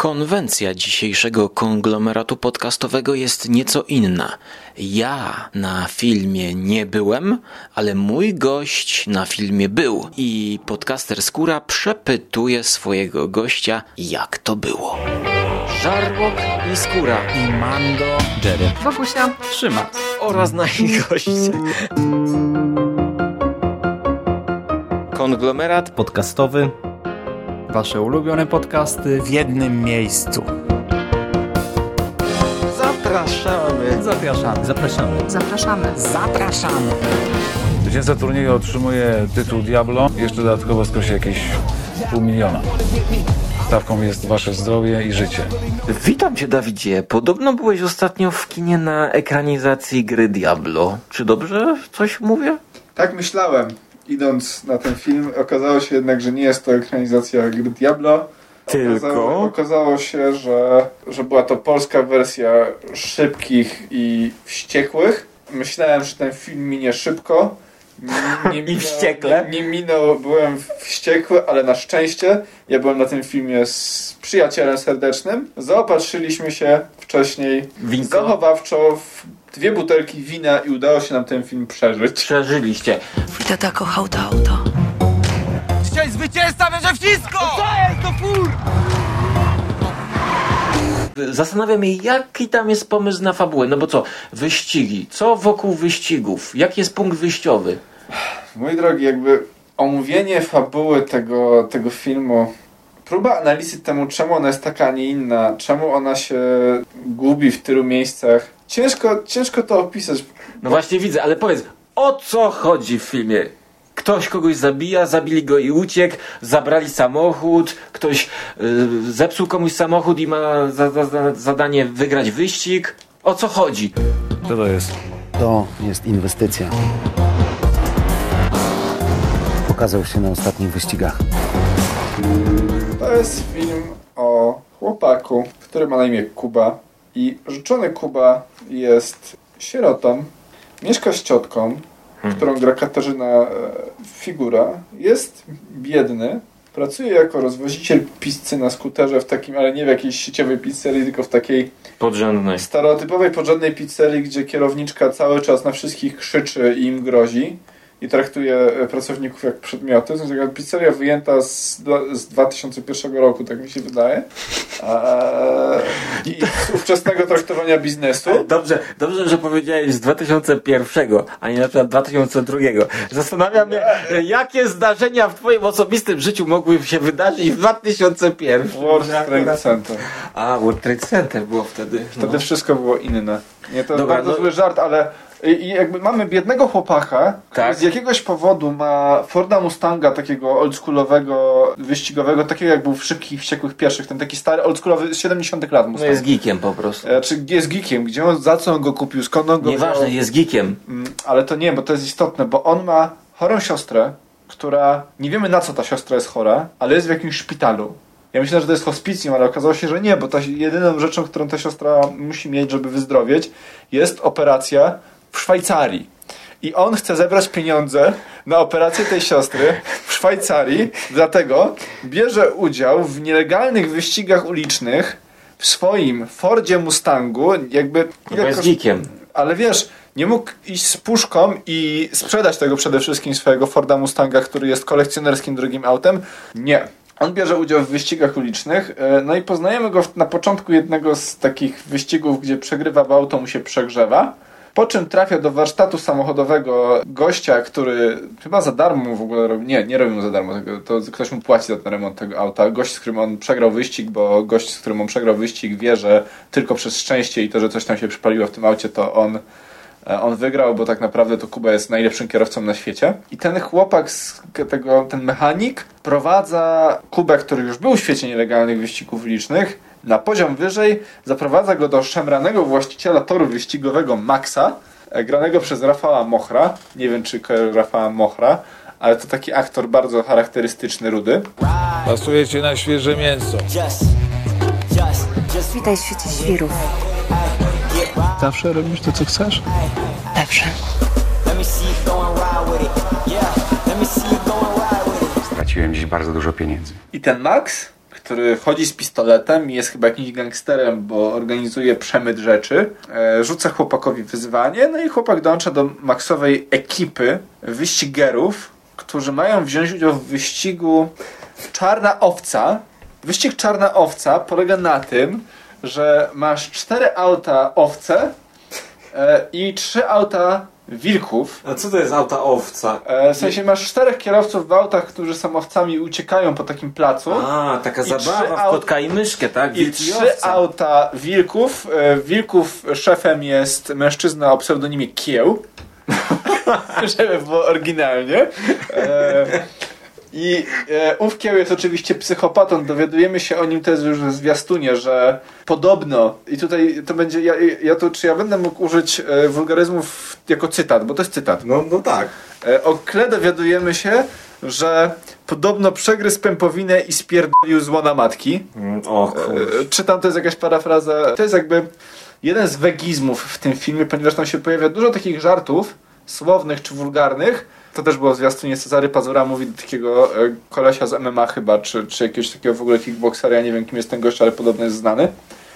Konwencja dzisiejszego konglomeratu podcastowego jest nieco inna. Ja na filmie nie byłem, ale mój gość na filmie był i podcaster Skóra przepytuje swojego gościa, jak to było. Żarłok i Skóra i Mando, Jerry, Wokusia, Trzyma. oraz nasi goście. Konglomerat podcastowy. Wasze ulubione podcasty w jednym miejscu. Zapraszamy. Zapraszamy. Zapraszamy. zapraszamy. Zapraszamy. Zwycięzca turnieju otrzymuje tytuł Diablo, jeszcze dodatkowo skosi jakieś pół miliona. Stawką jest wasze zdrowie i życie. Witam cię, Dawidzie. Podobno byłeś ostatnio w kinie na ekranizacji gry Diablo. Czy dobrze coś mówię? Tak myślałem, idąc na ten film. Okazało się jednak, że nie jest to ekranizacja gry Diablo. Okazało, okazało się, że, że była to polska wersja szybkich i wściekłych. Myślałem, że ten film minie szybko. Nie, nie I wściekle? Nie, nie minął, byłem wściekły, ale na szczęście ja byłem na tym filmie z przyjacielem serdecznym. Zaopatrzyliśmy się wcześniej Winko? zachowawczo w dwie butelki wina i udało się nam ten film przeżyć. Przeżyliście. Tata kochał to auto. Dzisiaj zwycięzca bierze wszystko! Co jest to fur? Zastanawiam się, jaki tam jest pomysł na fabułę. No bo co, wyścigi. Co wokół wyścigów? Jaki jest punkt wyjściowy? Mój drogi, jakby omówienie fabuły tego, tego filmu, próba analizy temu, czemu ona jest taka, a nie inna, czemu ona się gubi w tylu miejscach, ciężko, ciężko to opisać. No właśnie widzę, ale powiedz, o co chodzi w filmie? Ktoś kogoś zabija, zabili go i uciekł, zabrali samochód, ktoś y, zepsuł komuś samochód i ma za, za, za zadanie wygrać wyścig. O co chodzi? Co to jest? To jest inwestycja. Pokazał się na ostatnich wyścigach. To jest film o chłopaku, który ma na imię Kuba i życzony Kuba jest sierotą, mieszka z ciotką, którą gra Katarzyna e, Figura, jest biedny, pracuje jako rozwoziciel pizzy na skuterze w takim, ale nie w jakiejś sieciowej pizzerii, tylko w takiej Podrzędność. stereotypowej, porządnej pizzerii, gdzie kierowniczka cały czas na wszystkich krzyczy i im grozi i traktuje e, pracowników jak przedmioty. To jest pizzeria wyjęta z, z 2001 roku, tak mi się wydaje. Eee, I z ówczesnego traktowania biznesu. Dobrze, dobrze, że powiedziałeś z 2001, a nie na przykład 2002. Zastanawiam się, jakie zdarzenia w twoim osobistym życiu mogły się wydarzyć w 2001. World Trade Center. A, World Trade Center było wtedy. Wtedy No. wszystko było inne. Nie, to Dobra, bardzo no- zły żart, ale i, jakby mamy biednego chłopaka, który Tak. z jakiegoś powodu ma Forda Mustanga takiego oldschoolowego, wyścigowego, takiego jak był w Szybkich Wściekłych Pierwszych, ten taki stary, oldschoolowy z 70 lat No Mustang. jest geekiem po prostu. E, Czy jest geekiem? Gdzie on, za co on go kupił? Skąd on go Nieważne, wziął? jest geekiem. Mm, Ale to nie, bo to jest istotne, bo on ma chorą siostrę, która nie wiemy na co ta siostra jest chora, ale jest w jakimś szpitalu. Ja myślę, że to jest hospicjum, ale okazało się, że nie, bo ta jedyną rzeczą, którą ta siostra musi mieć, żeby wyzdrowieć, jest operacja w Szwajcarii. I on chce zebrać pieniądze na operację tej siostry w Szwajcarii, dlatego bierze udział w nielegalnych wyścigach ulicznych w swoim Fordzie Mustangu, jakby... No jest koszt- geekiem. ale wiesz, nie mógł iść z puszką i sprzedać tego przede wszystkim swojego Forda Mustanga, który jest kolekcjonerskim drugim autem. Nie. On bierze udział w wyścigach ulicznych, e, no i poznajemy go na początku jednego z takich wyścigów, gdzie przegrywa, bo auto mu się przegrzewa. Po czym trafia do warsztatu samochodowego gościa, który chyba za darmo w ogóle robi. Nie, nie robi mu za darmo tego. To ktoś mu płaci za ten remont tego auta. Gość, z którym on przegrał wyścig, bo gość, z którym on przegrał wyścig, wie, że tylko przez szczęście i to, że coś tam się przypaliło w tym aucie, to on, e, on wygrał, bo tak naprawdę to Kuba jest najlepszym kierowcą na świecie. I ten chłopak, z tego, ten mechanik, prowadza Kubę, który już był w świecie nielegalnych wyścigów licznych, na poziom wyżej, zaprowadza go do szemranego właściciela toru wyścigowego Maxa, e, granego przez Rafała Mochra. Nie wiem, czy kojarzy Rafała Mochra, ale to taki aktor bardzo charakterystyczny, rudy. Pasujecie na świeże mięso. Witaj w świecie świrów. Zawsze robisz to, co chcesz? Zawsze. Straciłem dziś bardzo dużo pieniędzy. I ten Max, który chodzi z pistoletem i jest chyba jakimś gangsterem, bo organizuje przemyt rzeczy. E, rzuca chłopakowi wyzwanie, no i chłopak dołącza do maksowej ekipy wyścigerów, którzy mają wziąć udział w wyścigu Czarna Owca. Wyścig Czarna Owca polega na tym, że masz cztery auta owce e, i trzy auta wilków. A co to jest auta owca? E, w sensie masz czterech kierowców w autach, którzy są owcami i uciekają po takim placu. A, taka I trzy zabawa w kotka i myszkę, tak? I Wilki trzy owca. auta wilków. E, Wilków szefem jest mężczyzna o pseudonimie Kieł. Żeby było oryginalnie. E, I e, ów Kieł jest oczywiście psychopatą. Dowiadujemy się o nim też już w zwiastunie, że podobno, i tutaj to będzie, ja, ja to, czy ja będę mógł użyć e, wulgaryzmów jako cytat, bo to jest cytat. No, no tak. E, O Kle dowiadujemy się, że podobno przegryzł pępowinę i spierdolił z łona matki. Mm, O. E, Czytam, to jest jakaś parafraza. To jest jakby jeden z wegizmów w tym filmie, ponieważ tam się pojawia dużo takich żartów słownych czy wulgarnych. To też było w zwiastunie Cezary Pazura mówi do takiego e, kolesia z MMA chyba, czy, czy jakiegoś takiego w ogóle kickboxera, ja nie wiem kim jest ten gość, ale podobno jest znany.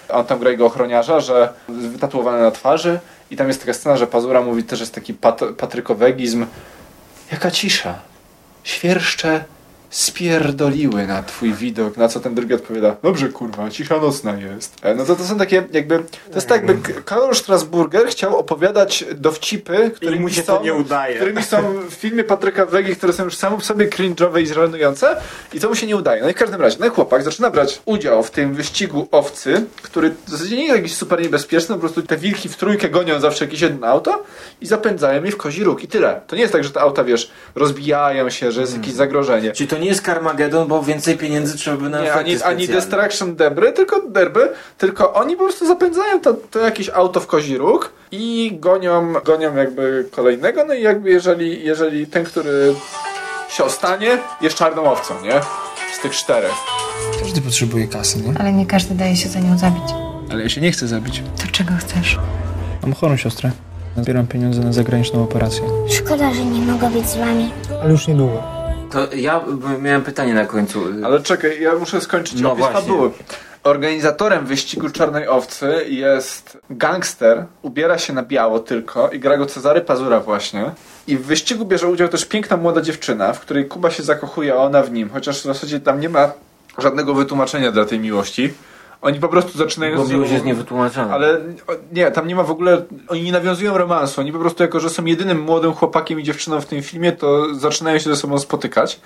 On tam gra jego ochroniarza, że wytatuowany na twarzy i tam jest taka scena, że Pazura mówi też jest taki pat patrykowegizm. Jaka cisza. Świerszcze spierdoliły na twój widok, na co ten drugi odpowiada, dobrze kurwa, cisza nocna jest. E, No to to są takie jakby, to jest tak jakby K- Karol Strasburger chciał opowiadać dowcipy, którymi się są, to nie udaje. którymi są w filmie Patryka Wegi, które są już samo w sobie cringe'owe i żenujące i to mu się nie udaje. No i w każdym razie, no i chłopak zaczyna brać udział w tym wyścigu owcy, który w zasadzie nie jest jakiś super niebezpieczny, po prostu te wilki w trójkę gonią zawsze jakieś jedno auto i zapędzają je w kozi róg i tyle. To nie jest tak, że te auta, wiesz, rozbijają się, że jest jakieś zagrożenie. Czyli to nie jest Carmageddon, bo więcej pieniędzy trzeba by na Nie, efekty ani, ani specjalne. Destruction Debry, tylko derby, tylko oni po prostu zapędzają to, to jakieś auto w kozi róg i gonią, gonią jakby kolejnego, no i jakby jeżeli, jeżeli ten, który się ostanie, jest czarną owcą, nie? Z tych czterech. Każdy potrzebuje kasy, nie? Ale nie każdy daje się za nią zabić. Ale ja się nie chcę zabić. To czego chcesz? Mam chorą siostrę. Zbieram pieniądze na zagraniczną operację. Szkoda, że nie mogę być z wami. Ale już niedługo. To ja miałem pytanie na końcu. Ale czekaj, ja muszę skończyć No opis właśnie. fabuły. Organizatorem wyścigu Czarnej Owcy jest gangster, ubiera się na biało tylko i gra go Cezary Pazura właśnie. I w wyścigu bierze udział też piękna młoda dziewczyna, w której Kuba się zakochuje, a ona w nim. Chociaż w zasadzie tam nie ma żadnego wytłumaczenia dla tej miłości. Oni po prostu zaczynają Bo miłość jest niewytłumaczona. ale nie, tam nie ma w ogóle. Oni nie nawiązują romansu. Oni po prostu, jako że są jedynym młodym chłopakiem i dziewczyną w tym filmie, to zaczynają się ze sobą spotykać.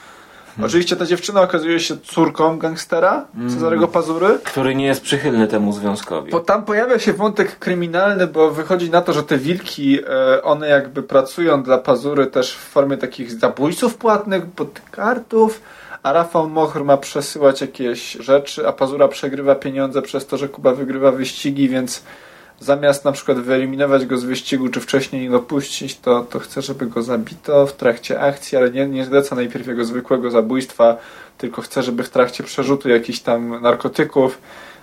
Oczywiście ta dziewczyna okazuje się córką gangstera, Cezarego Pazury. Który nie jest przychylny temu związkowi. Bo tam pojawia się wątek kryminalny, bo wychodzi na to, że te wilki, e, one jakby pracują dla Pazury też w formie takich zabójców płatnych, bodyguardów, a Rafał Mohr ma przesyłać jakieś rzeczy, a Pazura przegrywa pieniądze przez to, że Kuba wygrywa wyścigi, więc zamiast na przykład wyeliminować go z wyścigu, czy wcześniej nie dopuścić, to, to chce, żeby go zabito w trakcie akcji, ale nie, nie zleca najpierw jego zwykłego zabójstwa, tylko chce, żeby w trakcie przerzutu jakichś tam narkotyków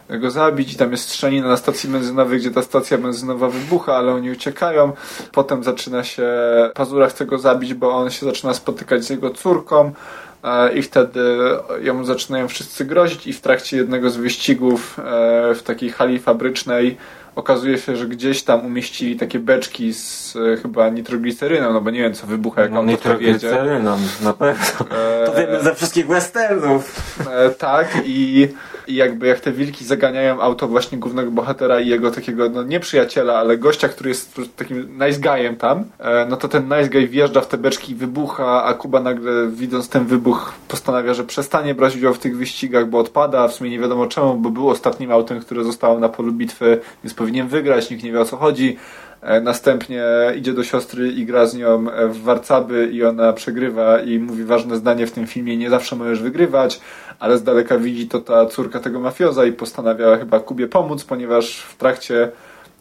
go zabić i tam jest strzelina na stacji benzynowej, gdzie ta stacja benzynowa wybucha, ale oni uciekają. Potem zaczyna się, Pazura chce go zabić, bo on się zaczyna spotykać z jego córką e, i wtedy ją zaczynają wszyscy grozić i w trakcie jednego z wyścigów e, w takiej hali fabrycznej okazuje się, że gdzieś tam umieścili takie beczki z e, chyba nitrogliceryną, no bo nie wiem co wybucha jak No on nitrogliceryną, na pewno. To wiemy ze wszystkich westernów. Tak, i, i jakby jak te wilki zaganiają auto właśnie głównego bohatera i jego takiego, no nie przyjaciela, ale gościa, który jest takim nice guyem tam, e, no to ten nice guy wjeżdża w te beczki i wybucha, a Kuba nagle widząc ten wybuch postanawia, że przestanie brać udział w tych wyścigach, bo odpada, w sumie nie wiadomo czemu, bo był ostatnim autem, które zostało na polu bitwy, więc powinien wygrać, nikt nie wie o co chodzi. E, Następnie idzie do siostry i gra z nią e, w warcaby i ona przegrywa i mówi ważne zdanie w tym filmie, nie zawsze możesz wygrywać, ale z daleka widzi to ta córka tego mafioza i postanawia chyba Kubie pomóc, ponieważ w trakcie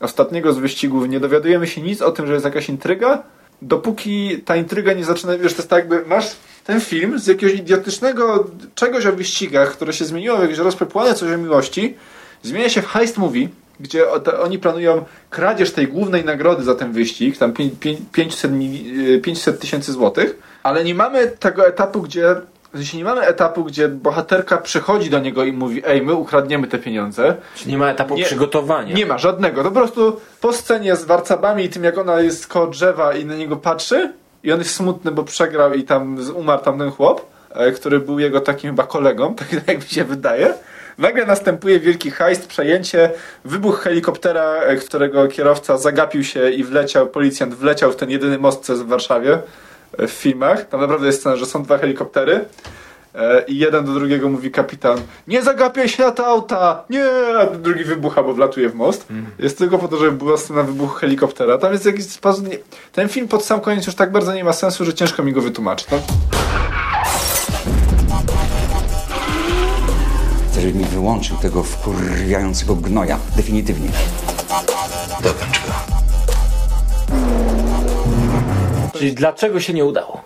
ostatniego z wyścigów nie dowiadujemy się nic o tym, że jest jakaś intryga, dopóki ta intryga nie zaczyna, wiesz, to jest tak jakby, masz ten film z jakiegoś idiotycznego czegoś o wyścigach, które się zmieniło w jakieś rozpepłane coś o miłości, zmienia się w heist movie, gdzie oni planują kradzież tej głównej nagrody za ten wyścig, tam pię- pię- 500 mili- e, 500 tysięcy złotych, ale nie mamy tego etapu, gdzie sensie nie mamy etapu, gdzie bohaterka przychodzi do niego i mówi ej, my ukradniemy te pieniądze. Czyli nie ma etapu Nie- przygotowania. Nie ma żadnego. To po prostu po scenie z warcabami i tym, jak ona jest koło drzewa i na niego patrzy i on jest smutny, bo przegrał i tam umarł tamten chłop, e, który był jego takim chyba kolegą, tak jak mi się wydaje. Nagle następuje wielki hajst, przejęcie, wybuch helikoptera, e, którego kierowca zagapił się i wleciał, policjant wleciał w ten jedyny most, co jest w Warszawie e, w filmach. Tam naprawdę jest scena, że są dwa helikoptery. E, I jeden do drugiego mówi kapitan Nie zagapiaj się na te auta! Nie! A drugi wybucha, bo wlatuje w most. Jest tylko po to, żeby była scena wybuchu helikoptera. Tam jest jakiś sposób... Ten film pod sam koniec już tak bardzo nie ma sensu, że ciężko mi go wytłumaczyć. No, Żebyś mi wyłączył tego wkurwiającego gnoja. Definitywnie. Dokończ go. Czyli dlaczego się nie udało?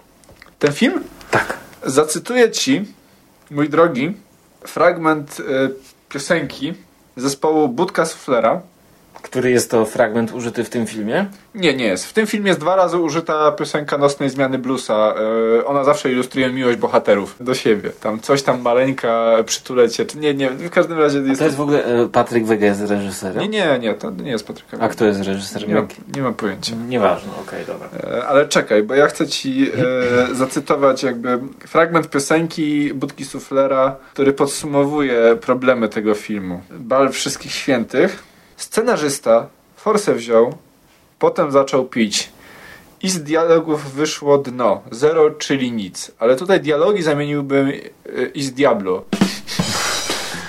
ten film? Tak. Zacytuję ci, mój drogi, fragment e, piosenki zespołu Budka Suflera. Który jest to fragment użyty w tym filmie? Nie, nie jest. W tym filmie jest dwa razy użyta piosenka Nocnej Zmiany Bluesa. E, ona zawsze ilustruje miłość bohaterów do siebie. Tam coś tam maleńka, przytulę cię. Nie, nie, w każdym razie jest... To jest w ogóle e, Patryk Wege jest reżyserem? Nie, nie, nie, to nie jest Patryka. A kto jest reżyserem? Nie mam, nie mam pojęcia. Nieważne, okej, dobra. E, Ale czekaj, bo ja chcę ci zacytować jakby fragment piosenki Budki Suflera, który podsumowuje problemy tego filmu. Bal Wszystkich Świętych. Scenarzysta forsę wziął, potem zaczął pić. I z dialogów wyszło dno. Zero, czyli nic. Ale tutaj dialogi zamieniłbym e, i z Diablo.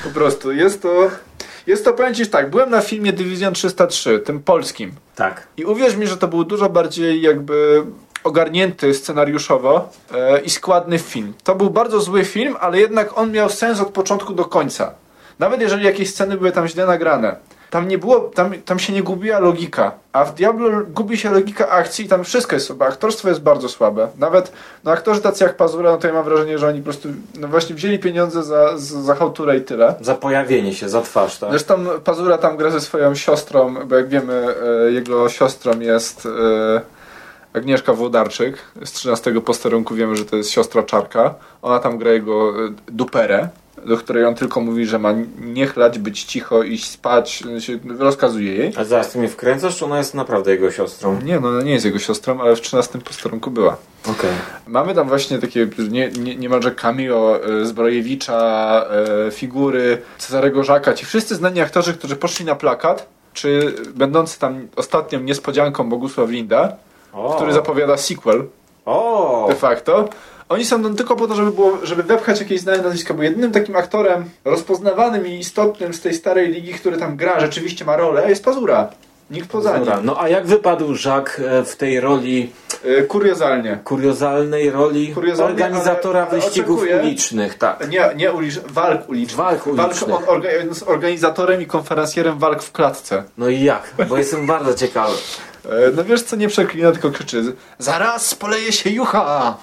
Po prostu. Jest to... Jest to, powiem ci tak, byłem na filmie Division 303, tym polskim. Tak. I uwierz mi, że to był dużo bardziej jakby ogarnięty scenariuszowo e, i składny film. To był bardzo zły film, ale jednak on miał sens od początku do końca. Nawet jeżeli jakieś sceny były tam źle nagrane. Tam nie było, tam, tam się nie gubiła logika. A w Diablo gubi się logika akcji i tam wszystko jest słabe. Aktorstwo jest bardzo słabe. Nawet no, aktorzy tacy jak Pazura, no to ja mam wrażenie, że oni po prostu no właśnie wzięli pieniądze za, za, za chałturę i tyle. Za pojawienie się, za twarz, tak? Zresztą Pazura tam gra ze swoją siostrą, bo jak wiemy, e, jego siostrą jest e, Agnieszka Włodarczyk. Z 13 posterunku wiemy, że to jest siostra Czarka. Ona tam gra jego e, duperę, do której on tylko mówi, że ma nie chlać, być cicho, iść spać, się rozkazuje jej. A zaraz, ty mnie wkręcasz, czy ona jest naprawdę jego siostrą? Nie, no ona nie jest jego siostrą, ale w 13 posterunku była. Okej. Mamy tam właśnie takie nie, nie, niemalże cameo e, Zbrojewicza, e, figury Cezarego Żaka, ci wszyscy znani aktorzy, którzy poszli na plakat, czy będący tam ostatnią niespodzianką Bogusław Linda, O. który zapowiada sequel O! de facto. Oni są tam tylko po to, żeby, było, żeby wepchać jakieś znane nazwiska, bo jedynym takim aktorem rozpoznawanym i istotnym z tej starej ligi, który tam gra, rzeczywiście ma rolę, jest Pazura. Nikt poza nim. No a jak wypadł Jacques e, w tej roli, E, Kuriozalnie. kuriozalnej roli Kuriozalnie, organizatora wyścigów oczekuję- ulicznych, tak. Nie, nie ulicz, walk ulicznych. Walk ulicznych. on orga, jest organizatorem i konferencjerem walk w klatce. No i jak? Bo jestem bardzo ciekawy. E, No wiesz co, nie przeklina, tylko krzyczy Zaraz poleje się jucha!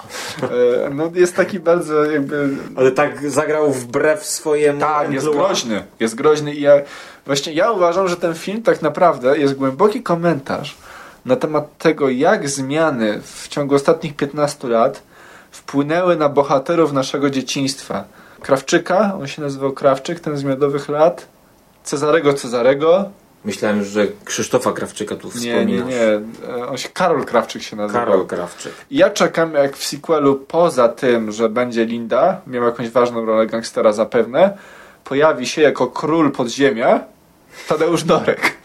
No jest taki bardzo jakby... Ale tak zagrał wbrew swojemu Tak, jest groźny. Jest groźny i ja... Właśnie ja uważam, że ten film tak naprawdę jest głęboki komentarz na temat tego, jak zmiany w ciągu ostatnich 15 lat wpłynęły na bohaterów naszego dzieciństwa. Krawczyka, on się nazywał Krawczyk, ten z miodowych lat. Cezarego Cezarego. Myślałem, że Krzysztofa Krawczyka tu Nie, wspominasz. nie, nie. E, On się, Karol Krawczyk się nazywał. Karol Krawczyk. Ja czekam, jak w sequelu, poza tym, że będzie Linda, miał jakąś ważną rolę gangstera zapewne, pojawi się jako król podziemia Tadeusz Dorek.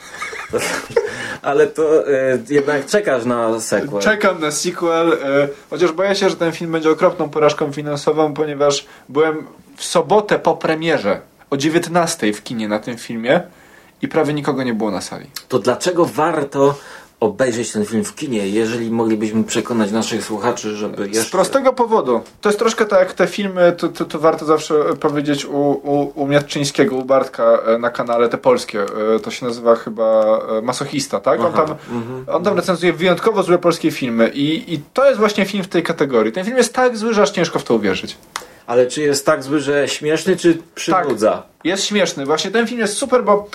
Ale to e, jednak czekasz na sequel. Czekam na sequel, e, chociaż boję się, że ten film będzie okropną porażką finansową, ponieważ byłem w sobotę po premierze o 19 w kinie na tym filmie i prawie nikogo nie było na sali. To dlaczego warto obejrzeć ten film w kinie, jeżeli moglibyśmy przekonać naszych słuchaczy, żeby jeszcze... Z prostego powodu. To jest troszkę tak jak te filmy, to, to, to warto zawsze powiedzieć u, u, u Miatczyńskiego, u Bartka e, na kanale, te polskie. E, To się nazywa chyba e, Masochista, tak? On tam, mhm. on tam recenzuje wyjątkowo złe polskie filmy i, i to jest właśnie film w tej kategorii. Ten film jest tak zły, że aż ciężko w to uwierzyć. Ale czy jest tak zły, że śmieszny, czy przynudza? Jest śmieszny. Właśnie ten film jest super, bo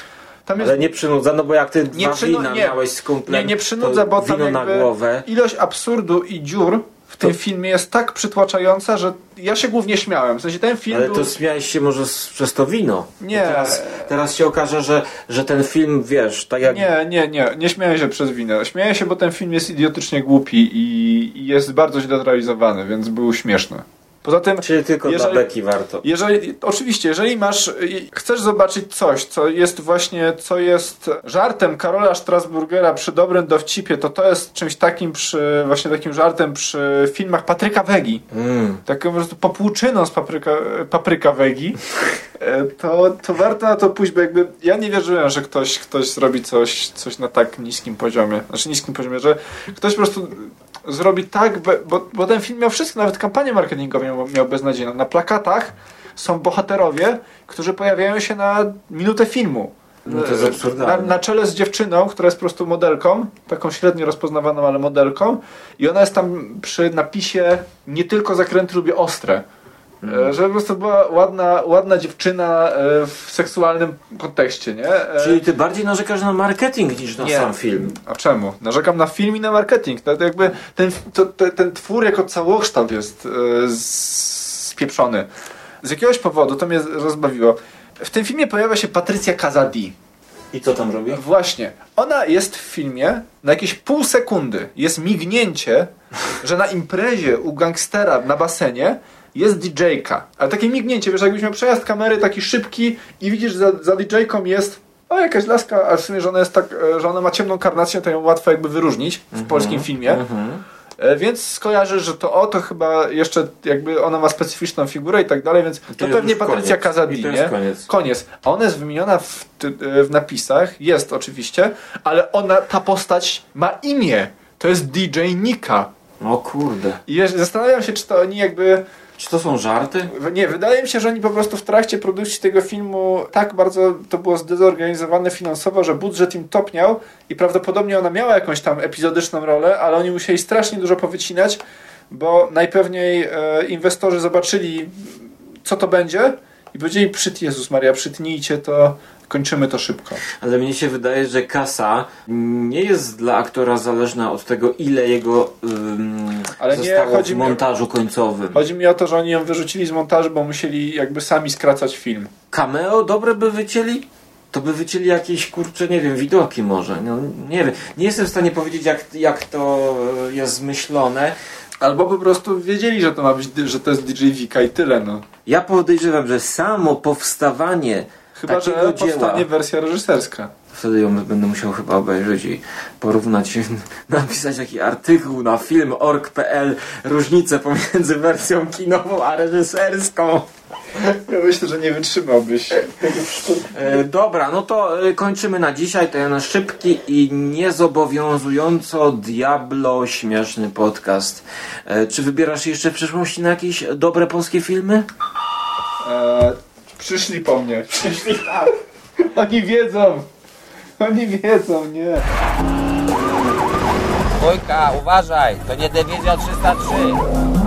tam jest... Ale nie przynudza, no bo jak ty Nie dwa przynu- wina nie. miałeś z kumplem, Nie, nie przynudza, to bo tam wino na głowę. ilość absurdu i dziur w w tym filmie jest tak przytłaczająca, że ja się głównie śmiałem. W sensie ten film Ale był... to śmiałeś się może z, przez to wino. Nie. Teraz, teraz się okaże, że, że ten film, wiesz, tak jak... Nie, nie, nie. Nie śmieję się przez winę. Śmieję się, bo ten film jest idiotycznie głupi i, i jest bardzo źle zrealizowany, więc był śmieszny. Poza tym, Czyli tylko jeżeli- Beki warto. jeżeli, oczywiście, jeżeli masz, i- chcesz zobaczyć coś, co jest właśnie, co jest żartem Karola Strasburgera przy dobrym dowcipie, to to jest czymś takim przy, właśnie takim żartem przy filmach Patryka Wegi. Mm. Taką po prostu popłuczyną z papryka, papryka Wegi, e, to, to warto na to pójść, bo jakby ja nie wierzyłem, że ktoś, ktoś zrobi coś, coś na tak niskim poziomie. Znaczy niskim poziomie, że ktoś po prostu zrobi tak, bo, bo ten film miał wszystko, nawet kampanię marketingową miał, miał beznadziejną. Na plakatach są bohaterowie, którzy pojawiają się na minutę filmu. No to jest na, absurdalne. na czele z dziewczyną, która jest po prostu modelką, taką średnio rozpoznawaną, ale modelką i ona jest tam przy napisie nie tylko zakręty lubię ostre. E, Że po prostu była ładna, ładna dziewczyna e, w seksualnym kontekście, nie? E, Czyli ty bardziej narzekasz na marketing niż na Nie. sam film. A czemu? Narzekam na film i na marketing. To, to jakby ten, to, to, ten twór jako całokształt jest spieprzony. Z jakiegoś powodu to mnie rozbawiło. W tym filmie pojawia się Patrycja Kazadi. I co tam robi? Właśnie. Ona jest w filmie na jakieś pół sekundy. Jest mignięcie, że na imprezie u gangstera na basenie jest DJ-ka. Ale takie mignięcie, wiesz, jakbyś miał przejazd kamery taki szybki i widzisz, za, za DJ-ką jest o, jakaś laska, a w sumie, że ona jest tak, e, że ona ma ciemną karnację, to ją łatwo jakby wyróżnić w Mhm. polskim filmie. E, Więc skojarzysz, że to o, to chyba jeszcze jakby ona ma specyficzną figurę i tak dalej, więc to, jest pewnie Patrycja koniec. Kazadi, I to jest nie? koniec. Koniec. A ona jest wymieniona w, ty, w napisach, jest oczywiście, ale ona, ta postać ma imię. To jest DJ Nika. O kurde. I zastanawiam się, czy to oni jakby... Czy to są żarty? Nie, wydaje mi się, że oni po prostu w trakcie produkcji tego filmu tak bardzo to było zdezorganizowane finansowo, że budżet im topniał i prawdopodobnie ona miała jakąś tam epizodyczną rolę, ale oni musieli strasznie dużo powycinać, bo najpewniej e, inwestorzy zobaczyli, co to będzie i powiedzieli, przyt Jezus Maria, przytnijcie to, kończymy to szybko. Ale mnie się wydaje, że kasa nie jest dla aktora zależna od tego, ile jego ym, Ale nie, zostało chodzi w mi montażu końcowym. Chodzi mi o to, że oni ją wyrzucili z montażu, bo musieli jakby sami skracać film. Cameo dobre by wycięli? To by wycięli jakieś, kurcze, nie wiem, widoki może. No, nie wiem. Nie jestem w stanie powiedzieć, jak, jak to jest zmyślone. Albo po prostu wiedzieli, że to ma być, że to jest DJ Wika i tyle, no. Ja podejrzewam, że samo powstawanie Chyba, że takiego dzieła... powstanie wersja reżyserska. Wtedy ją będę musiał chyba obejrzeć i porównać, napisać taki artykuł na film.org.pl różnice pomiędzy wersją kinową a reżyserską. Ja myślę, że nie wytrzymałbyś. E, dobra, no to e, kończymy na dzisiaj ten szybki i niezobowiązująco Diablo śmieszny podcast. E, czy wybierasz jeszcze w przyszłości na jakieś dobre polskie filmy? Eee, przyszli po mnie. Przyszli tak. Oni wiedzą. Oni wiedzą, nie. Wojka, uważaj, to nie dywizja 303.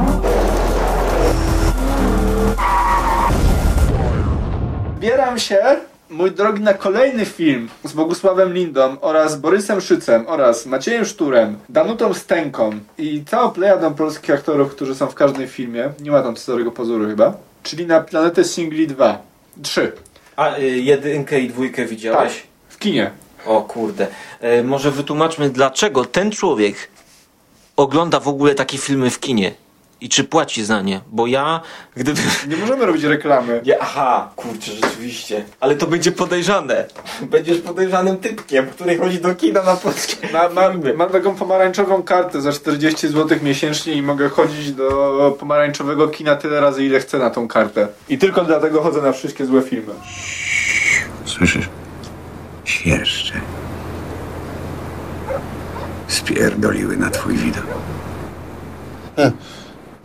Bieram się, mój drogi, na kolejny film z Bogusławem Lindą oraz Borysem Szycem oraz Maciejem Szturem, Danutą Stęką i całą plejadą polskich aktorów, którzy są w każdym filmie. Nie ma tam Cezarego Pazury chyba. Czyli na Planetę Singli 2. 3. A y, jedynkę i dwójkę widziałeś? Tak. W kinie. O kurde. E, może wytłumaczmy, dlaczego ten człowiek ogląda w ogóle takie filmy w kinie? I czy płaci za nie? Bo ja, gdyby... Nie możemy robić reklamy. Nie, aha, kurczę, rzeczywiście. Ale to będzie podejrzane. Będziesz podejrzanym typkiem, który chodzi do kina na polskie Ma, ma, filmy. mam taką pomarańczową kartę za 40 zł miesięcznie i mogę chodzić do pomarańczowego kina tyle razy, ile chcę na tą kartę. I tylko dlatego chodzę na wszystkie złe filmy. Słyszysz? Świerszcze. Spierdoliły na twój widok.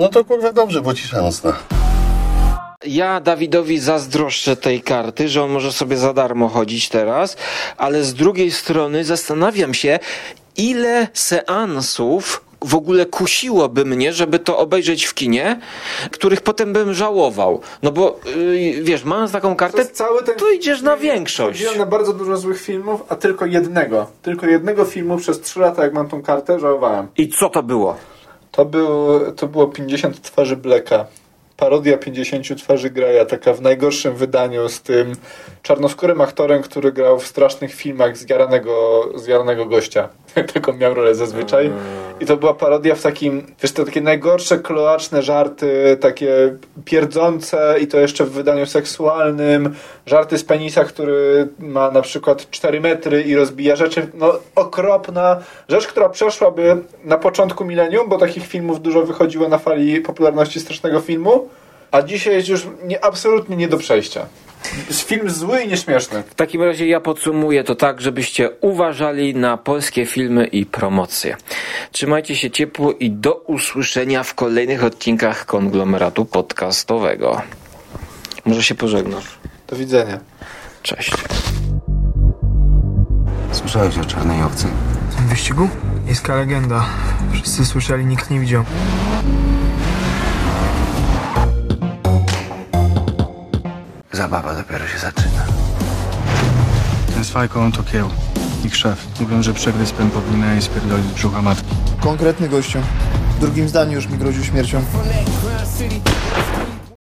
No to kurwa dobrze, bo cisza nocna. Ja Dawidowi zazdroszczę tej karty, że on może sobie za darmo chodzić teraz, ale z drugiej strony zastanawiam się, ile seansów w ogóle kusiłoby mnie, żeby to obejrzeć w kinie, których potem bym żałował. No bo yy, wiesz, mając taką kartę, cały ten... to idziesz na większość. Chodziłem na bardzo dużo złych filmów, a tylko jednego. Tylko jednego filmu przez 3 lata, jak mam tą kartę, żałowałem. I co to było? To, był, to było 50 twarzy Blacka. Parodia 50 twarzy Graja, taka w najgorszym wydaniu z tym czarnoskórym aktorem, który grał w strasznych filmach z jaranego, z jaranego gościa. Taką miał rolę zazwyczaj. I to była parodia w takim, wiesz, to takie najgorsze kloaczne żarty, takie pierdzące i to jeszcze w wydaniu seksualnym. Żarty z penisa, który ma na przykład 4 metry i rozbija rzeczy. No okropna rzecz, która przeszłaby na początku milenium, bo takich filmów dużo wychodziło na fali popularności strasznego filmu, a dzisiaj jest już nie, absolutnie nie do przejścia. Jest film zły i nieśmieszny. W takim razie ja podsumuję to tak, żebyście uważali na polskie filmy i promocje. Trzymajcie się ciepło i do usłyszenia w kolejnych odcinkach konglomeratu podcastowego. Może się pożegnasz. Do widzenia. Cześć. Słyszałeś o czarnej owcy? W tym wyścigu? Miejska legenda. Wszyscy słyszeli, nikt nie widział. Zabawa dopiero się zaczyna. Ten z fajką to kieł. Ich szef. Mówią, że przegryzł pępowinę i spierdolił z brzucha matki. Konkretny gościu. W drugim zdaniu już mi groził śmiercią.